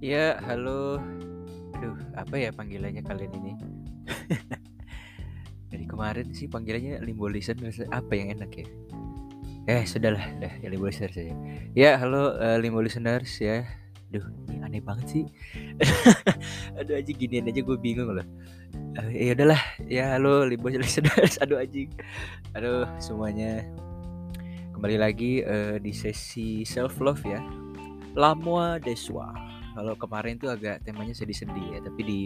Ya, halo. Aduh, apa ya panggilannya kalian ini? Dari kemarin sih panggilannya limbo listeners. Apa yang enak ya? Eh, sudahlah, dah ya limbo listeners saja. Ya, halo uh, limbo listeners ya. Duh, ini aneh banget sih. Aduh aja ginian aja gue bingung loh. Uh, ya udahlah, ya halo limbo listeners. Aduh anjing. Aduh semuanya. Kembali lagi uh, di sesi self love ya. Lamua Deswa kalau kemarin tuh agak temanya sedih-sedih ya tapi di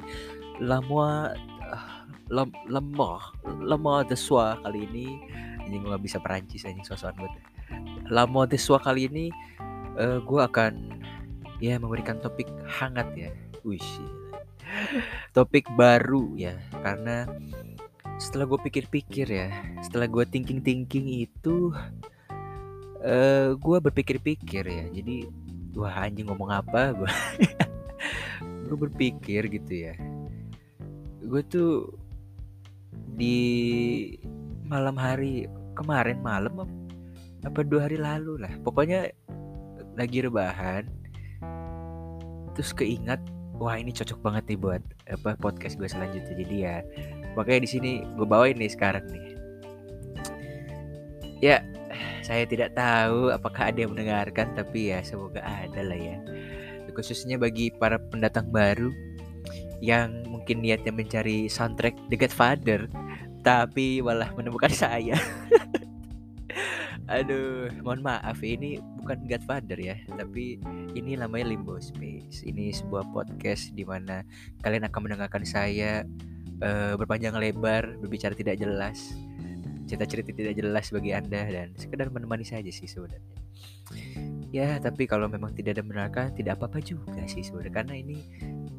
Lamua uh, lem, lemah lemah Deswa kali ini anjing gue gak bisa Perancis anjing sosokan buat Lamua Deswa kali ini uh, gue akan ya memberikan topik hangat ya. Wih topik baru ya karena setelah gue pikir-pikir ya setelah gue thinking-thinking itu uh, gue berpikir-pikir ya. Jadi wah anjing ngomong apa? Gue berpikir gitu ya. Gue tuh di malam hari kemarin malam apa dua hari lalu lah. Pokoknya lagi rebahan. Terus keingat wah ini cocok banget nih buat apa podcast gue selanjutnya. Jadi ya makanya di sini gue bawain nih sekarang nih. Ya saya tidak tahu apakah ada yang mendengarkan, tapi ya semoga ada lah ya. Khususnya bagi para pendatang baru yang mungkin niatnya mencari soundtrack The Godfather, tapi malah menemukan saya. Aduh, mohon maaf ini bukan Godfather ya, tapi ini namanya Limbo Space. Ini sebuah podcast di mana kalian akan mendengarkan saya uh, berpanjang lebar, berbicara tidak jelas cerita-cerita tidak jelas bagi Anda dan sekedar menemani saja sih sebenarnya. Ya, tapi kalau memang tidak ada mendengarkan tidak apa-apa juga sih sebenarnya karena ini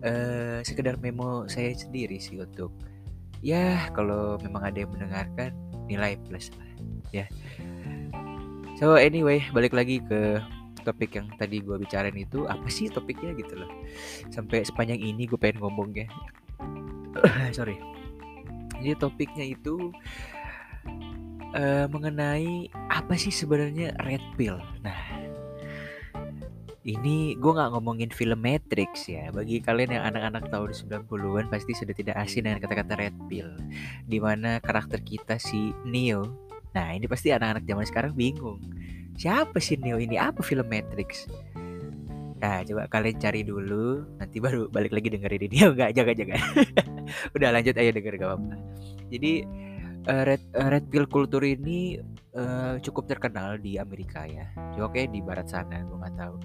uh, sekedar memo saya sendiri sih untuk ya kalau memang ada yang mendengarkan nilai plus lah ya. So anyway, balik lagi ke topik yang tadi gue bicarain itu apa sih topiknya gitu loh sampai sepanjang ini gue pengen ngomong ya sorry jadi topiknya itu uh, mengenai apa sih sebenarnya red pill. Nah, ini gue nggak ngomongin film Matrix ya. Bagi kalian yang anak-anak tahun 90-an pasti sudah tidak asing dengan kata-kata red pill. Di mana karakter kita si Neo. Nah, ini pasti anak-anak zaman sekarang bingung. Siapa sih Neo ini? Apa film Matrix? Nah, coba kalian cari dulu, nanti baru balik lagi dengerin ini. Oh, enggak, jangan-jangan. Udah lanjut aja denger gak apa-apa. Jadi uh, red uh, red pill culture ini uh, cukup terkenal di Amerika ya. Oke di barat sana gue nggak tahu.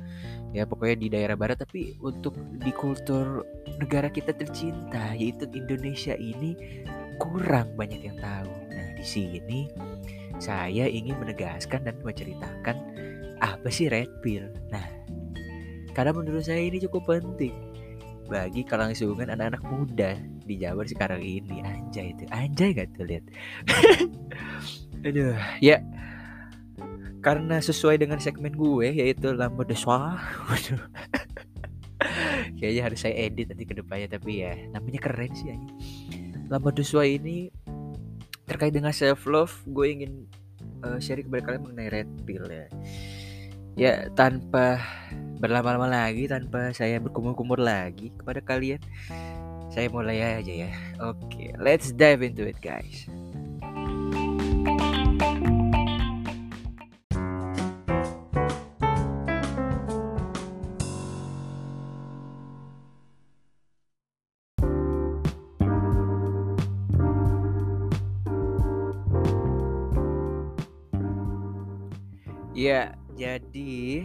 Ya pokoknya di daerah barat tapi untuk di kultur negara kita tercinta yaitu Indonesia ini kurang banyak yang tahu. Nah di sini saya ingin menegaskan dan menceritakan apa sih red pill. Nah karena menurut saya ini cukup penting bagi kelangsungan anak-anak muda di Jawa sekarang ini anjay itu anjay gak tuh lihat. Aduh ya. Karena sesuai dengan segmen gue yaitu lampu de waduh. Kayaknya harus saya edit nanti ke depannya tapi ya namanya keren sih lampu de ini terkait dengan self love gue ingin uh, sharing kepada kalian mengenai red pill ya. Ya tanpa berlama-lama lagi tanpa saya berkumur-kumur lagi kepada kalian saya mulai aja ya. Oke, okay, let's dive into it guys. Ya, jadi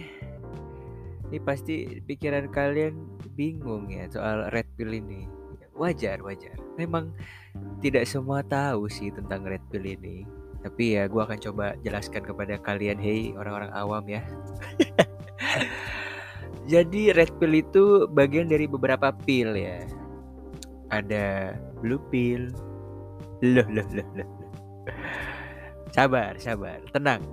ini pasti pikiran kalian bingung ya soal red pill ini wajar wajar. Memang tidak semua tahu sih tentang red pill ini. Tapi ya gue akan coba jelaskan kepada kalian hey orang-orang awam ya. Jadi red pill itu bagian dari beberapa pil ya. Ada blue pill. Loh loh loh loh sabar sabar. Tenang.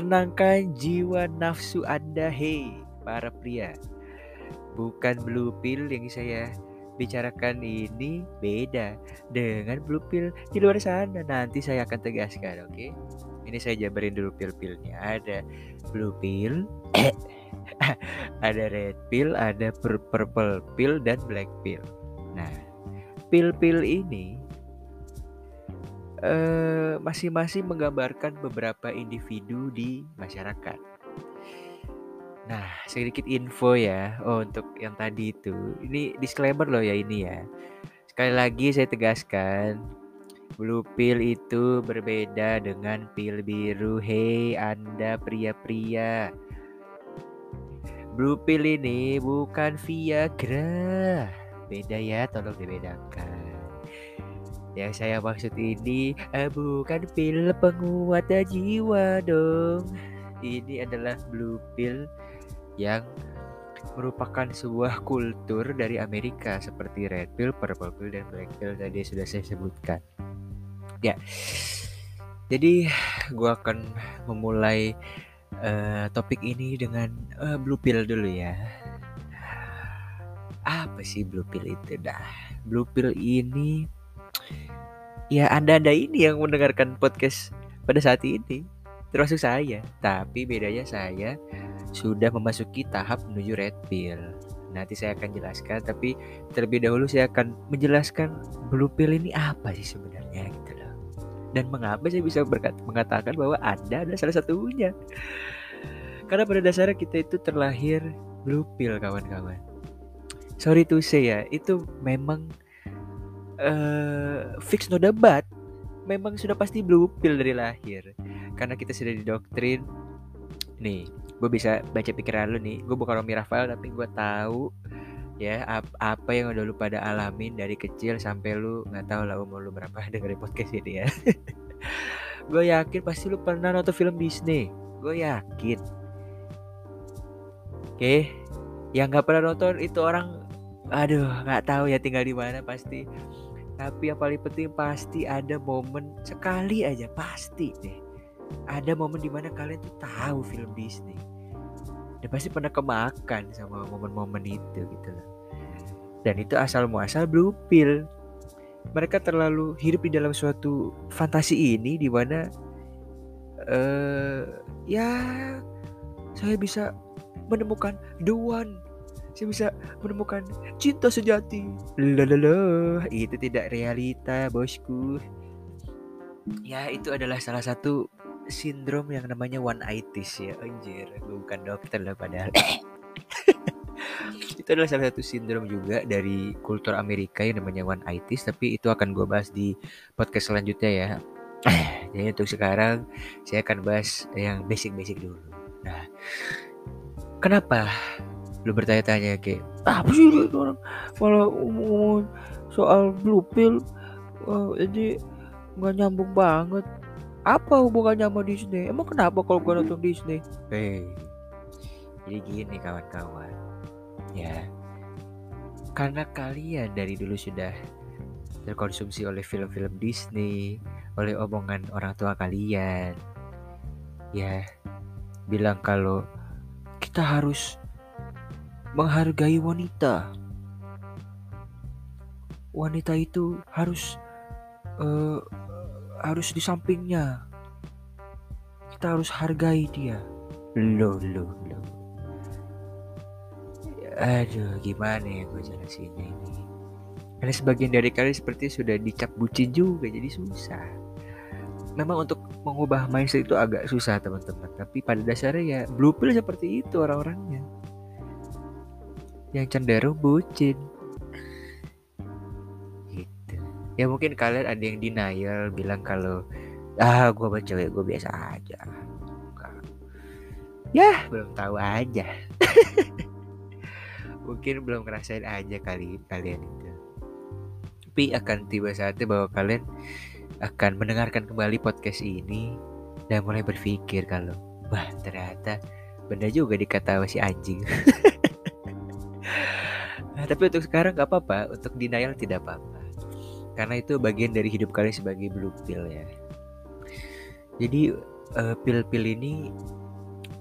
Tenangkan jiwa nafsu anda hei para pria. Bukan blue pill yang saya bicarakan ini beda dengan blue pill di luar sana. Nanti saya akan tegaskan, oke? Okay? Ini saya jabarin dulu pil-pilnya. Ada blue pill, ada red pill, ada purple pill dan black pill. Nah, pil-pil ini eh, masing-masing menggambarkan beberapa individu di masyarakat. Nah, sedikit info ya. Oh, untuk yang tadi itu. Ini disclaimer loh ya ini ya. Sekali lagi saya tegaskan, blue pill itu berbeda dengan pil biru. Hei, Anda pria-pria. Blue pill ini bukan Viagra. Beda ya, tolong dibedakan. Yang saya maksud ini eh, bukan pil penguat jiwa dong. Ini adalah blue pill yang merupakan sebuah kultur dari Amerika seperti red pill, purple pill, dan black pill tadi sudah saya sebutkan. Ya, jadi gue akan memulai uh, topik ini dengan uh, blue pill dulu ya. Apa sih blue pill itu dah? Blue pill ini ya anda-anda ini yang mendengarkan podcast pada saat ini termasuk saya. Tapi bedanya saya sudah memasuki tahap menuju red pill. Nanti saya akan jelaskan, tapi terlebih dahulu saya akan menjelaskan blue pill ini apa sih sebenarnya gitu loh. Dan mengapa saya bisa berkata, mengatakan bahwa Anda adalah salah satunya. Karena pada dasarnya kita itu terlahir blue pill kawan-kawan. Sorry to say ya, itu memang uh, fix no debat. Memang sudah pasti blue pill dari lahir. Karena kita sudah didoktrin nih gue bisa baca pikiran lu nih. Gue bukan Romi Rafael tapi gue tahu ya ap apa yang udah lu pada alamin dari kecil sampai lu nggak tahu lah umur lu berapa dengerin podcast ini ya. Gue yakin pasti lu pernah nonton film Disney. Gue yakin. Oke okay. yang nggak pernah nonton itu orang aduh nggak tahu ya tinggal di mana pasti. Tapi yang paling penting pasti ada momen sekali aja pasti deh. Ada momen di mana kalian tuh tahu film Disney dan pasti pernah kemakan sama momen-momen itu gitu loh dan itu asal muasal blue pill mereka terlalu hidup di dalam suatu fantasi ini di mana uh, ya saya bisa menemukan the one. Saya bisa menemukan cinta sejati. Lalala itu tidak realita bosku. Ya itu adalah salah satu sindrom yang namanya one itis ya anjir. Gue bukan dokter lah padahal. Itu adalah salah satu sindrom juga dari kultur Amerika yang namanya one itis tapi itu akan gue bahas di podcast selanjutnya ya. Jadi untuk sekarang saya akan bahas yang basic-basic dulu. Nah kenapa lu bertanya-tanya kayak apa sih orang? Malah ngomong soal blue pill oh, jadi nggak nyambung banget apa hubungannya sama Disney? Emang kenapa kalau gue nonton Disney? Hei, jadi gini kawan-kawan, ya, karena kalian dari dulu sudah terkonsumsi oleh film-film Disney, oleh omongan orang tua kalian, ya, bilang kalau kita harus menghargai wanita. Wanita itu harus uh, harus di sampingnya. Kita harus hargai dia. Lo lo lo. Aduh, gimana ya gue jelasinnya ini. Karena sebagian dari kalian seperti sudah dicap bucin juga, jadi susah. Memang untuk mengubah mindset itu agak susah teman-teman. Tapi pada dasarnya ya blue pill seperti itu orang-orangnya. Yang cenderung bucin ya mungkin kalian ada yang denial bilang kalau ah gue buat cewek gue biasa aja. Ya belum tahu aja. Mungkin belum ngerasain aja kali kalian itu. Tapi akan tiba saatnya bahwa kalian akan mendengarkan kembali podcast ini dan mulai berpikir kalau wah ternyata benda juga dikata si anjing. Nah, tapi untuk sekarang gak apa-apa untuk denial tidak apa-apa karena itu bagian dari hidup kalian sebagai blue pill ya. Jadi uh, pil-pil ini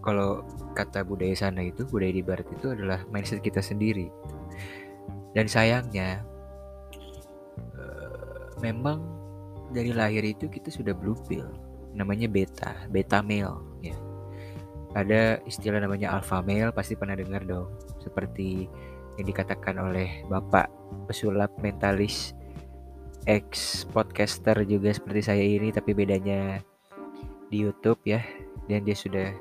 kalau kata budaya sana itu budaya di barat itu adalah mindset kita sendiri. Dan sayangnya uh, memang dari lahir itu kita sudah blue pill namanya beta beta male ya. Ada istilah namanya alpha male pasti pernah dengar dong. Seperti yang dikatakan oleh bapak pesulap mentalis ex podcaster juga seperti saya ini tapi bedanya di YouTube ya. Dan dia sudah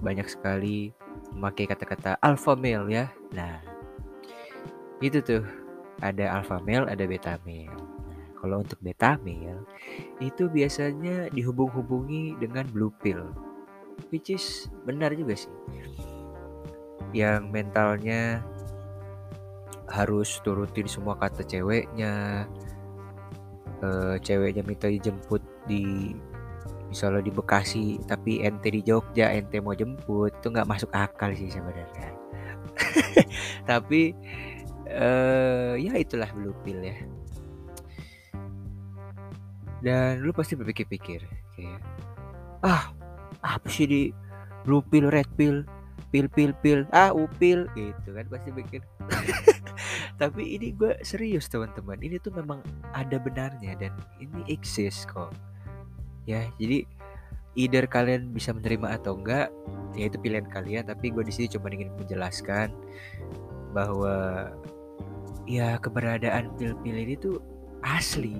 banyak sekali memakai kata-kata alpha male ya. Nah itu tuh. Ada alpha male ada beta male. Nah, kalau untuk beta male itu biasanya dihubung-hubungi dengan blue pill. Which is benar juga sih. Yang mentalnya harus turutin semua kata ceweknya uh, ceweknya minta dijemput di misalnya di Bekasi tapi ente di Jogja ente mau jemput itu nggak masuk akal sih sebenarnya. Tapi uh, ya itulah blue pill ya. Dan lu pasti berpikir-pikir kayak ah apa sih di blue pill red pill pil pil pil ah upil gitu kan pasti bikin tapi ini gue serius teman-teman ini tuh memang ada benarnya dan ini eksis kok ya jadi either kalian bisa menerima atau enggak ya itu pilihan kalian tapi gue di sini cuma ingin menjelaskan bahwa ya keberadaan pil-pil ini tuh asli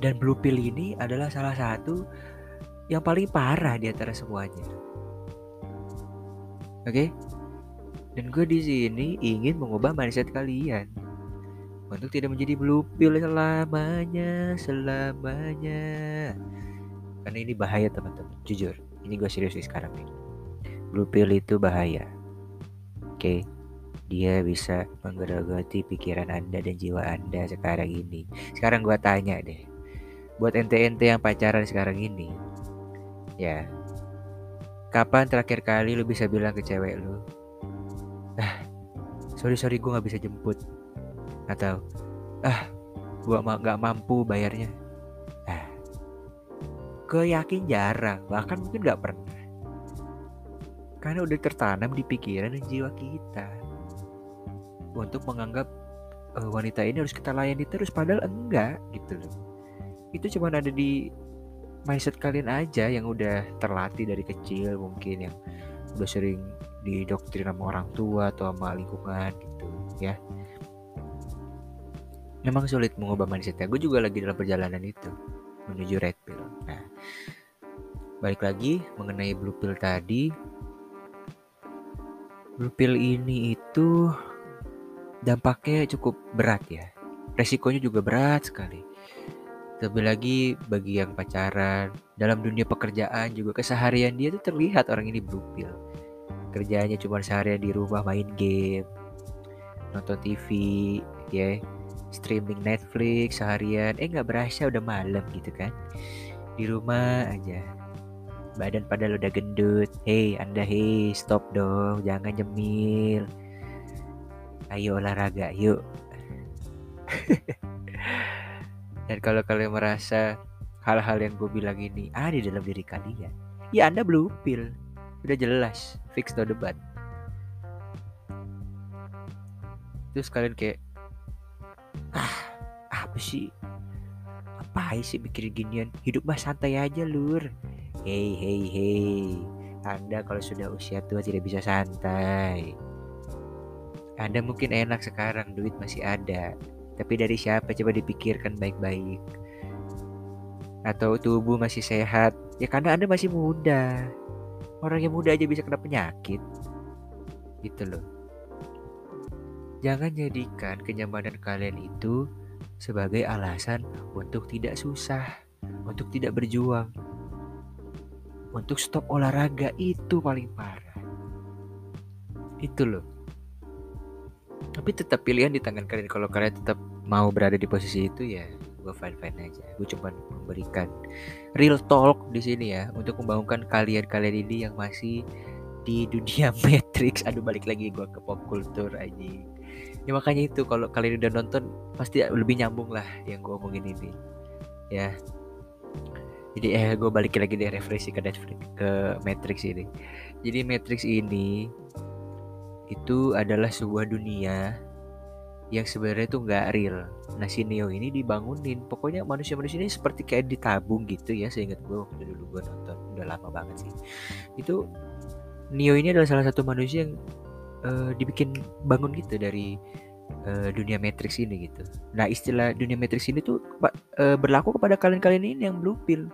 dan blue pill ini adalah salah satu yang paling parah di antara semuanya. Oke? Okay? Dan gue di sini ingin mengubah mindset kalian untuk tidak menjadi blue pill selamanya, selamanya. Karena ini bahaya teman-teman, jujur. Ini gue serius sekarang nih. Blue pill itu bahaya. Oke? Okay? Dia bisa menggerogoti pikiran Anda dan jiwa Anda sekarang ini. Sekarang gue tanya deh. Buat ente-ente yang pacaran sekarang ini, Ya. Kapan terakhir kali lu bisa bilang ke cewek lu? Ah, sorry sorry gue nggak bisa jemput. Atau, ah, gue ma gak mampu bayarnya. Ah, gue yakin jarang, bahkan mungkin gak pernah. Karena udah tertanam di pikiran dan jiwa kita untuk menganggap uh, wanita ini harus kita layani terus padahal enggak gitu loh. Itu cuma ada di mindset kalian aja yang udah terlatih dari kecil mungkin yang udah sering didoktrin sama orang tua atau sama lingkungan gitu ya. Memang sulit mengubah mindsetnya. Gue juga lagi dalam perjalanan itu menuju red pill. Nah balik lagi mengenai blue pill tadi. Blue pill ini itu dampaknya cukup berat ya. Resikonya juga berat sekali. Terlebih lagi bagi yang pacaran, dalam dunia pekerjaan juga keseharian dia tuh terlihat orang ini blue pill. Kerjanya cuma seharian di rumah main game, nonton TV, ya, streaming Netflix seharian. Eh nggak berasa udah malam gitu kan? Di rumah aja. Badan padahal udah gendut. Hei anda hei stop dong, jangan nyemil. Ayo olahraga yuk. Dan kalau kalian merasa hal-hal yang gue bilang ini ada dalam diri kalian, ya Anda blue pill. Udah jelas, fix no debat. Terus kalian kayak, ah, apa sih? Apa sih mikir ginian? Hidup mah santai aja lur. Hei, hei, hei. Anda kalau sudah usia tua tidak bisa santai. Anda mungkin enak sekarang, duit masih ada. Tapi dari siapa coba dipikirkan baik-baik. Atau tubuh masih sehat, ya karena Anda masih muda. Orang yang muda aja bisa kena penyakit. Gitu loh. Jangan jadikan kenyamanan kalian itu sebagai alasan untuk tidak susah, untuk tidak berjuang. Untuk stop olahraga itu paling parah. Itu loh tapi tetap pilihan di tangan kalian kalau kalian tetap mau berada di posisi itu ya gue fine fine aja. Gue cuma memberikan real talk di sini ya untuk membangunkan kalian-kalian ini yang masih di dunia Matrix. Aduh balik lagi gue ke pop culture aja ya makanya itu kalau kalian udah nonton pasti lebih nyambung lah yang gue omongin ini. Ya. Jadi eh gue balik lagi deh referensi ke Netflix ke Matrix ini. Jadi Matrix ini itu adalah sebuah dunia yang sebenarnya itu nggak real. Nah si Neo ini dibangunin. Pokoknya manusia-manusia ini seperti kayak ditabung gitu ya. Seingat gue waktu dulu gue nonton udah lama banget sih. Itu Neo ini adalah salah satu manusia yang uh, dibikin bangun gitu dari uh, dunia Matrix ini gitu. Nah istilah dunia Matrix ini tuh uh, berlaku kepada kalian-kalian ini yang blue pill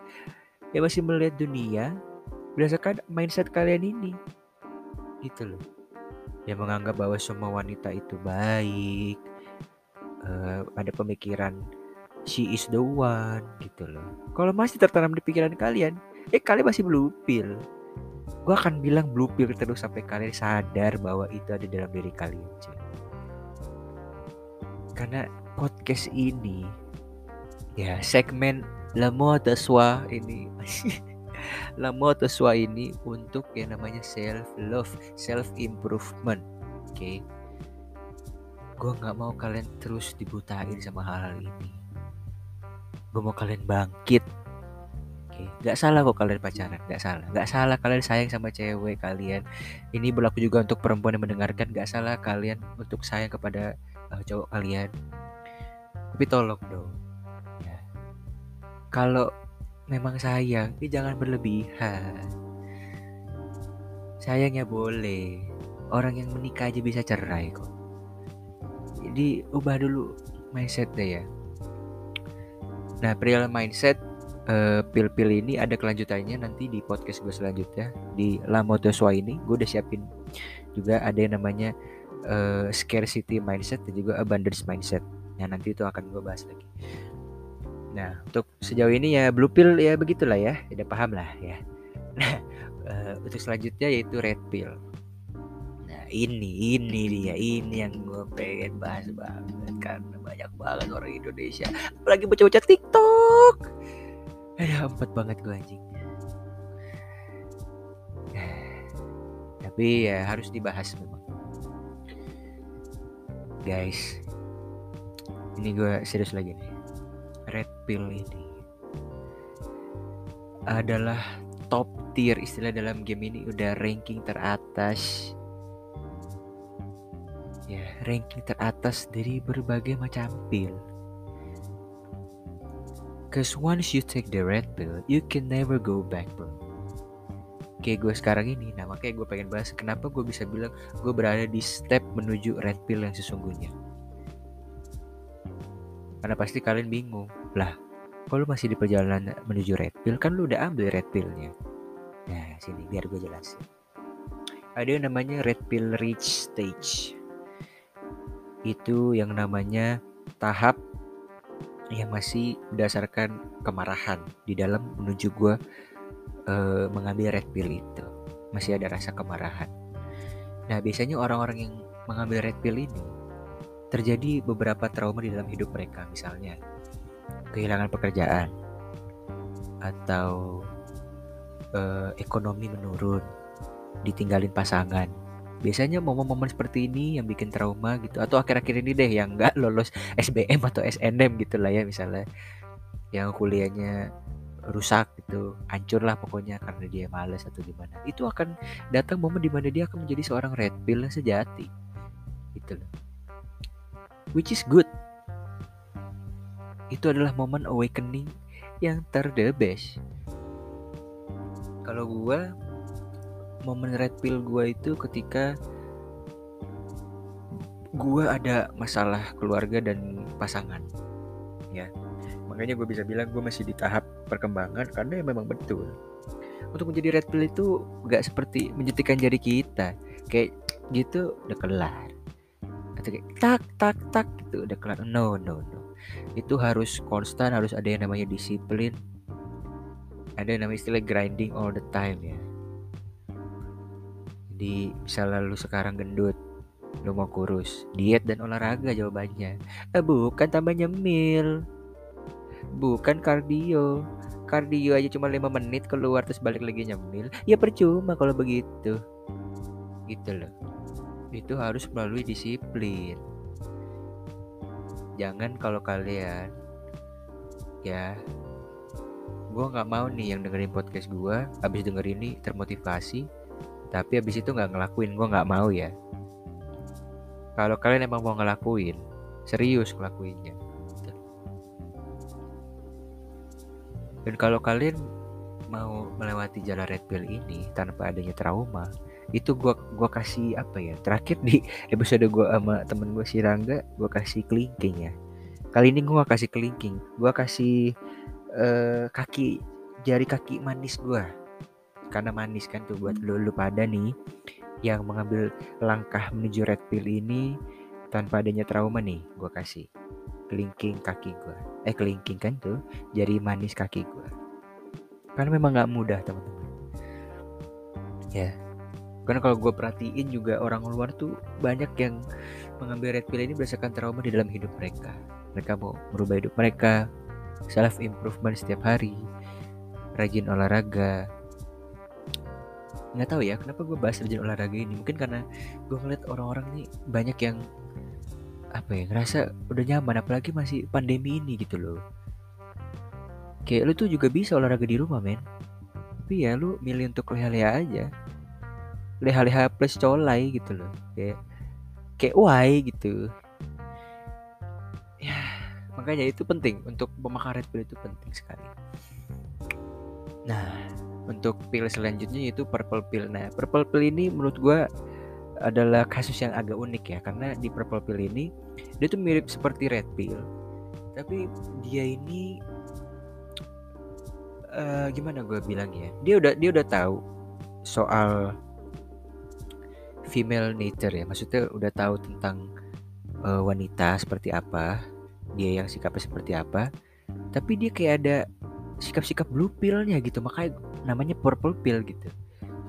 yang masih melihat dunia berdasarkan mindset kalian ini gitu loh yang menganggap bahwa semua wanita itu baik. Uh, ada pemikiran she is the one gitu loh. Kalau masih tertanam di pikiran kalian eh kalian masih blue pill. Gue akan bilang blue pill terus sampai kalian sadar bahwa itu ada dalam diri kalian cuy. karena podcast ini ya segmen la mode ini lama Teswa ini untuk yang namanya self love, self improvement. Oke. Okay? Gue nggak mau kalian terus dibutain sama hal-hal ini. Gue mau kalian bangkit. Oke, okay? nggak salah kok kalian pacaran, nggak salah, nggak salah kalian sayang sama cewek kalian. Ini berlaku juga untuk perempuan yang mendengarkan, nggak salah kalian untuk sayang kepada uh, cowok kalian. Tapi tolong dong, ya. Kalau memang sayang, tapi jangan berlebihan. Sayangnya boleh. Orang yang menikah aja bisa cerai kok. Jadi ubah dulu mindset deh ya. Nah, perihal mindset uh, pil-pil ini ada kelanjutannya nanti di podcast gue selanjutnya di La Motoswa ini gue udah siapin juga ada yang namanya uh, scarcity mindset dan juga abundance mindset. Nah, nanti itu akan gue bahas lagi. Nah, untuk sejauh ini ya blue pill ya begitulah ya, udah paham lah ya. Nah, uh, untuk selanjutnya yaitu red pill. Nah, ini ini dia, ini yang gue pengen bahas banget karena banyak banget orang Indonesia, apalagi bocah-bocah TikTok. Ada empat banget gue anjing. Tapi ya harus dibahas memang. Guys, ini gue serius lagi nih red pill ini adalah top tier istilah dalam game ini. Udah ranking teratas. Ya ranking teratas dari berbagai macam pil Cause once you take the red pill, you can never go back, bro. Kayak gue sekarang ini, nah makanya gue pengen bahas kenapa gue bisa bilang gue berada di step menuju red pill yang sesungguhnya. Karena pasti kalian bingung, lah kalau masih di perjalanan menuju red pill? Kan lu udah ambil red pillnya. Nah sini biar gue jelasin. Ada yang namanya red pill reach stage. Itu yang namanya tahap yang masih berdasarkan kemarahan di dalam menuju gue uh, mengambil red pill itu. Masih ada rasa kemarahan. Nah biasanya orang-orang yang mengambil red pill ini terjadi beberapa trauma di dalam hidup mereka. Misalnya kehilangan pekerjaan atau uh, ekonomi menurun, ditinggalin pasangan. Biasanya momen-momen seperti ini yang bikin trauma gitu atau akhir-akhir ini deh yang nggak lolos SBM atau SNM gitu lah ya misalnya yang kuliahnya rusak gitu hancur lah pokoknya karena dia males atau gimana. Itu akan datang momen di mana dia akan menjadi seorang red pill sejati gitu loh. Which is good itu adalah momen awakening yang ter the best kalau gue momen red pill gue itu ketika gue ada masalah keluarga dan pasangan ya. Makanya gue bisa bilang gue masih di tahap perkembangan karena ya memang betul. Untuk menjadi red pill itu gak seperti menjetikan jari kita kayak gitu udah kelar. Atau kayak tak tak tak gitu udah kelar. No no no itu harus konstan harus ada yang namanya disiplin. Ada yang namanya istilah grinding all the time ya. Jadi misalnya lu sekarang gendut lu mau kurus diet dan olahraga jawabannya. Eh, bukan tambah nyemil. Bukan kardio. Kardio aja cuma lima menit keluar terus balik lagi nyemil. Ya percuma kalau begitu. Gitu loh. Itu harus melalui disiplin jangan kalau kalian ya gue nggak mau nih yang dengerin podcast gue abis denger ini termotivasi tapi abis itu nggak ngelakuin gue nggak mau ya. Kalau kalian emang mau ngelakuin serius ngelakuinnya. Dan kalau kalian mau melewati jalan red pill ini tanpa adanya trauma itu gua gua kasih apa ya terakhir di episode gua sama temen gue si Rangga gua kasih kelingking ya. Kali ini gua kasih kelingking gua kasih uh, kaki jari kaki manis gua. Karena manis kan tuh buat lu, lu pada nih yang mengambil langkah menuju red pill ini tanpa adanya trauma nih gua kasih kelingking kaki gua. Eh kelingking kan tuh jari manis kaki gua. Karena memang nggak mudah teman-teman. Ya karena kalau gue perhatiin juga orang luar tuh banyak yang mengambil red pill ini berdasarkan trauma di dalam hidup mereka. Mereka mau merubah hidup mereka self improvement setiap hari rajin olahraga. Nggak tahu ya kenapa gue bahas rajin olahraga ini? Mungkin karena gue ngeliat orang-orang nih banyak yang apa ya ngerasa udah nyaman apalagi masih pandemi ini gitu loh. Kayak lu tuh juga bisa olahraga di rumah men. Tapi ya lu milih untuk leha-leha aja leha-leha plus colai gitu loh. Kayak kayak why gitu. Ya makanya itu penting. Untuk memakan red pill itu penting sekali. Nah untuk pil selanjutnya yaitu purple pill. Nah purple pill ini menurut gue adalah kasus yang agak unik ya. Karena di purple pill ini dia tuh mirip seperti red pill tapi dia ini uh, gimana gue bilang ya dia udah dia udah tahu soal female nature ya. Maksudnya udah tahu tentang uh, wanita seperti apa dia yang sikapnya seperti apa tapi dia kayak ada sikap-sikap blue pillnya gitu makanya namanya purple pill gitu.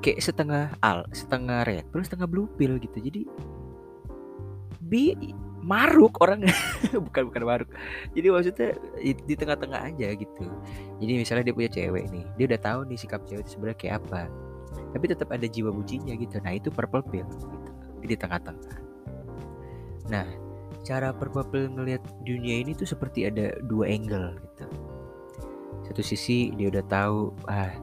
Kayak setengah al setengah red terus setengah blue pill gitu. Jadi bi maruk orang bukan bukan maruk. Jadi maksudnya di tengah-tengah aja gitu. Jadi misalnya dia punya cewek nih dia udah tahu nih sikap cewek itu sebenarnya kayak apa tapi tetap ada jiwa bucinya gitu. Nah itu purple pill gitu di tengah-tengah. Nah cara purple pill ngelihat dunia ini tuh seperti ada dua angle gitu. Satu sisi dia udah tahu ah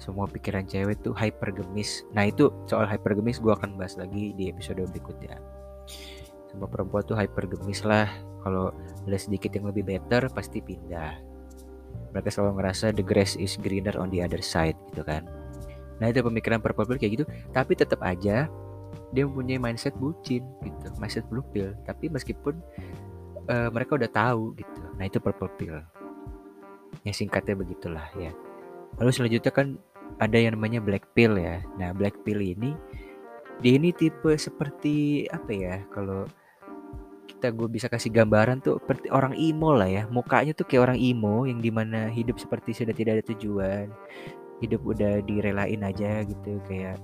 semua pikiran cewek tuh hypergemis. Nah itu soal hypergemis gue akan bahas lagi di episode berikutnya. Sama perempuan tuh hypergemis lah. Kalau ada sedikit yang lebih better pasti pindah. Mereka selalu ngerasa the grass is greener on the other side gitu kan nah itu pemikiran purple pill kayak gitu. Tapi tetap aja dia mempunyai mindset bucin gitu. Mindset blue pill tapi meskipun uh, mereka udah tahu gitu. Nah itu purple pill. Yang singkatnya begitulah ya. Lalu selanjutnya kan ada yang namanya black pill ya. Nah black pill ini dia ini tipe seperti apa ya kalau kita gue bisa kasih gambaran tuh seperti orang emo lah ya. Mukanya tuh kayak orang emo yang di mana hidup seperti sudah tidak ada tujuan hidup udah direlain aja gitu kayak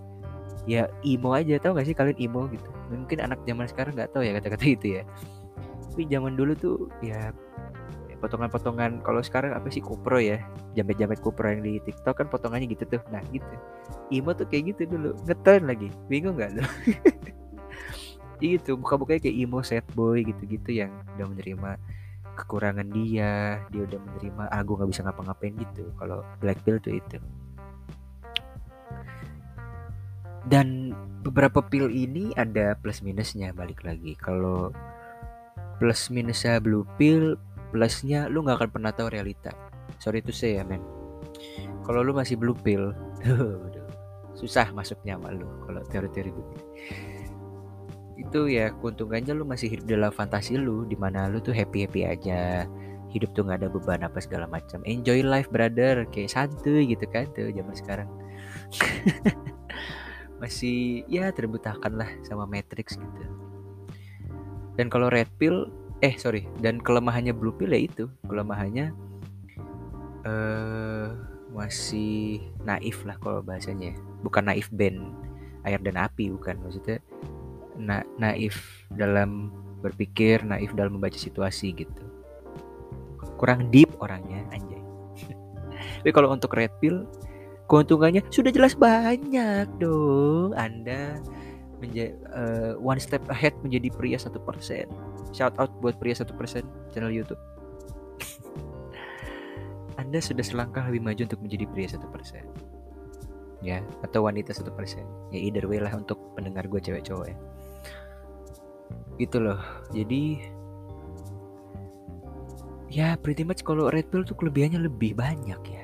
ya emo aja tau gak sih kalian emo gitu? Mungkin anak zaman sekarang nggak tahu ya kata-kata itu ya. Tapi zaman dulu tuh ya potongan-potongan kalau sekarang apa sih kupro ya jamet-jamet kupro yang di TikTok kan potongannya gitu tuh. Nah gitu. Imo tuh kayak gitu dulu ngetren lagi. Bingung nggak lo itu buka-bukanya kayak Imo set boy gitu-gitu yang udah menerima kekurangan dia dia udah menerima ah gue nggak bisa ngapa-ngapain gitu. Kalau black pill tuh itu dan beberapa pil ini ada plus minusnya balik lagi. Kalau plus minusnya blue pill plusnya lu nggak akan pernah tahu realita. Sorry itu saya men. Kalau lu masih blue pill susah masuknya sama lu kalau teori-teori begini. Itu ya keuntungannya lu masih hidup dalam fantasi lu di mana lu tuh happy happy aja. Hidup tuh nggak ada beban apa segala macam. Enjoy life brother. Kayak santuy gitu kan tuh zaman sekarang masih ya terbutahkan lah sama Matrix gitu. Dan kalau red pill eh sorry dan kelemahannya blue pill ya itu kelemahannya uh, masih naif lah kalau bahasanya. Bukan naif band air dan api bukan maksudnya na naif dalam berpikir naif dalam membaca situasi gitu. Kurang deep orangnya anjay. Tapi kalau untuk red pill keuntungannya sudah jelas banyak dong anda menja uh, one step ahead menjadi pria satu persen shout out buat pria satu persen channel YouTube. Anda sudah selangkah lebih maju untuk menjadi pria satu persen, ya atau wanita satu persen. Ya either way lah untuk pendengar gue cewek cowok ya. Gitu loh. Jadi ya pretty much kalau red pill tuh kelebihannya lebih banyak ya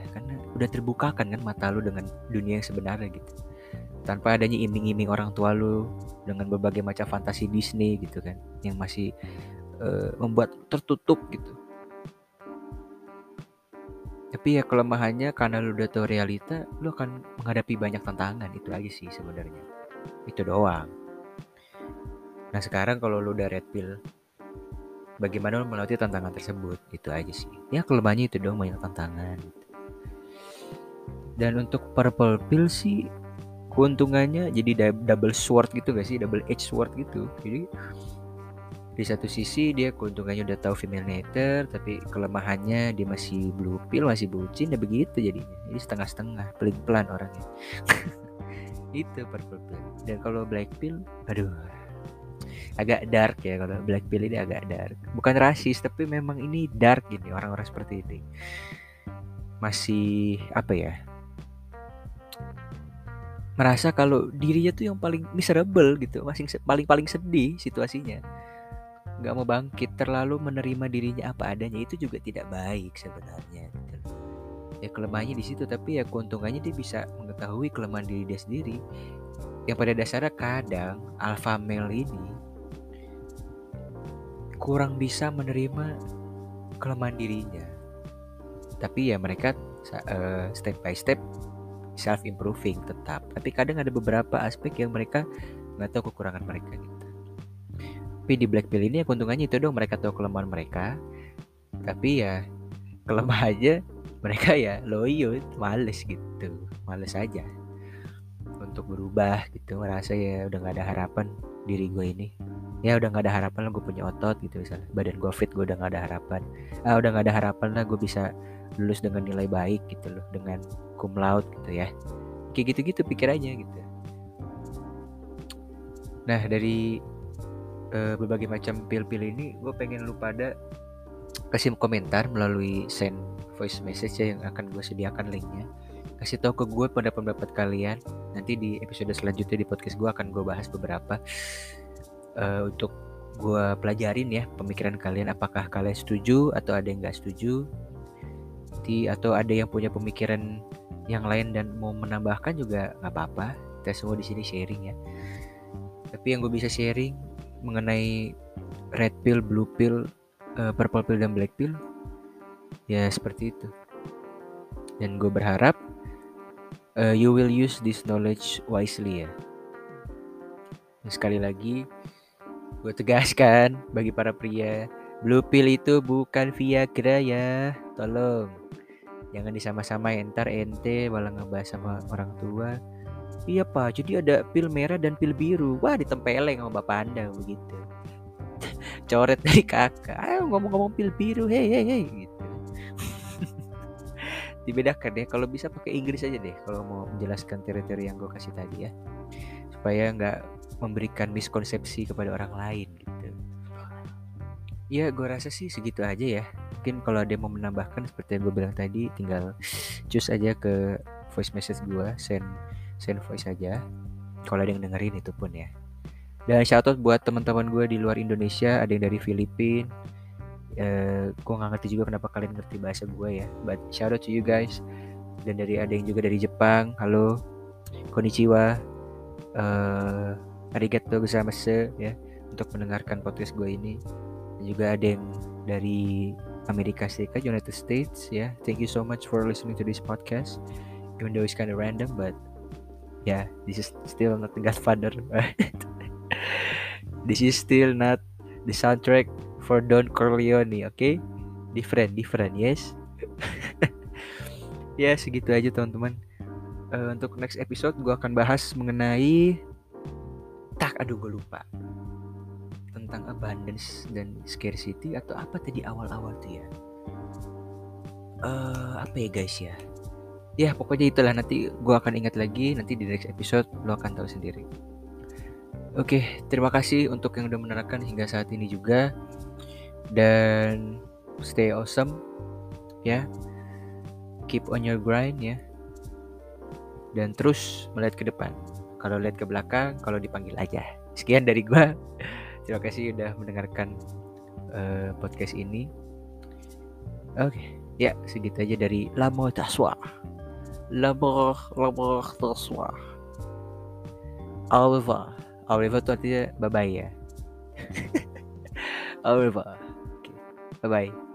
udah terbukakan kan mata lu dengan dunia yang sebenarnya gitu. Tanpa adanya iming-iming orang tua lu dengan berbagai macam fantasi Disney gitu kan yang masih uh, membuat tertutup gitu. Tapi ya kelemahannya karena lu udah tahu realita lu akan menghadapi banyak tantangan. Itu aja sih sebenarnya. Itu doang. Nah sekarang kalau lu udah red pill bagaimana melewati tantangan tersebut? Itu aja sih. Ya kelemahannya itu dong banyak tantangan dan untuk purple pill sih keuntungannya jadi double sword gitu gak sih? Double edge sword gitu. Jadi di satu sisi dia keuntungannya udah tahu female nature tapi kelemahannya dia masih blue pill masih bucin ya begitu jadinya. Jadi setengah-setengah pelin pelan orangnya. Itu purple pill. Dan kalau black pill aduh agak dark ya kalau black pill ini agak dark. Bukan rasis tapi memang ini dark gini orang-orang seperti ini. Masih apa ya merasa kalau dirinya tuh yang paling miserable gitu masih paling paling sedih situasinya nggak mau bangkit terlalu menerima dirinya apa adanya itu juga tidak baik sebenarnya gitu. ya kelemahannya di situ tapi ya keuntungannya dia bisa mengetahui kelemahan diri dia sendiri yang pada dasarnya kadang alpha male ini kurang bisa menerima kelemahan dirinya. Tapi ya mereka uh, step by step self improving tetap. Tapi kadang ada beberapa aspek yang mereka nggak tahu kekurangan mereka gitu. Tapi di Black Pill ini ya keuntungannya itu dong mereka tahu kelemahan mereka. Tapi ya kelemahannya mereka ya loyo males gitu, males aja untuk berubah gitu. Merasa ya udah nggak ada harapan diri gue ini ya udah nggak ada harapan lah gue punya otot gitu misalnya. Badan gue fit gue udah nggak ada harapan. Ah udah nggak ada harapan lah gue bisa lulus dengan nilai baik gitu loh dengan cum laude gitu ya. Kayak gitu-gitu pikirannya gitu. Nah dari uh, berbagai macam pil-pil ini gue pengen lu pada kasih komentar melalui send voice message ya yang akan gue sediakan linknya. Kasih tahu ke gue pada pendapat kalian. Nanti di episode selanjutnya di podcast gue akan gue bahas beberapa uh, untuk gue pelajarin ya pemikiran kalian apakah kalian setuju atau ada yang nggak setuju? Di atau ada yang punya pemikiran yang lain dan mau menambahkan juga nggak apa-apa. Kita semua di sini sharing ya. Tapi yang gue bisa sharing mengenai red pill blue pill uh, purple pill dan black pill ya seperti itu. Dan gue berharap uh, you will use this knowledge wisely ya. Sekali lagi Gue tegaskan bagi para pria, blue pill itu bukan Viagra ya. Tolong. Jangan disama-sama entar ente malah ngebahas sama orang tua. Iya pak, jadi ada pil merah dan pil biru. Wah ditempeleng sama bapak anda begitu. Coret dari kakak. Ayo ngomong-ngomong pil biru, hei hei hei gitu. Dibedakan deh. Kalau bisa pakai Inggris aja deh. Kalau mau menjelaskan teori-teori yang gue kasih tadi ya, supaya nggak memberikan miskonsepsi kepada orang lain gitu. Ya gue rasa sih segitu aja ya. Mungkin kalau ada yang mau menambahkan seperti yang gue bilang tadi tinggal cus aja ke voice message gue send send voice aja. Kalau ada yang dengerin itu pun ya. Dan shoutout buat teman-teman gue di luar Indonesia ada yang dari Filipina uh, gue nggak ngerti juga kenapa kalian ngerti bahasa gue ya but shout out to you guys. Dan dari ada yang juga dari Jepang halo. Konnichiwa. Uh, arigato gozaimasu ya untuk mendengarkan podcast gue ini. Dan juga ada yang dari Amerika Serikat United States ya. Thank you so much for listening to this podcast. Even though it's kind of random but yeah this is still not the Godfather this is still not the soundtrack for Don Corleone okay? Different different yes? Ya segitu aja teman-teman. Uh, untuk next episode gue akan bahas mengenai aduh gue lupa. Tentang abundance dan scarcity atau apa tadi awal-awal tuh ya? Uh, apa ya guys ya? Ya pokoknya itulah. Nanti gue akan ingat lagi. Nanti di next episode lo akan tahu sendiri. Oke terima kasih untuk yang udah menerangkan hingga saat ini juga. Dan stay awesome ya. Keep on your grind ya. Dan terus melihat ke depan kalau lihat ke belakang kalau dipanggil aja sekian dari gue terima kasih udah mendengarkan uh, podcast ini Oke, ya segitu aja dari Lamo Taswa. Lamo Lamo Taswa. Au revoir itu artinya bye bye ya. Au revoir. Oke, bye bye.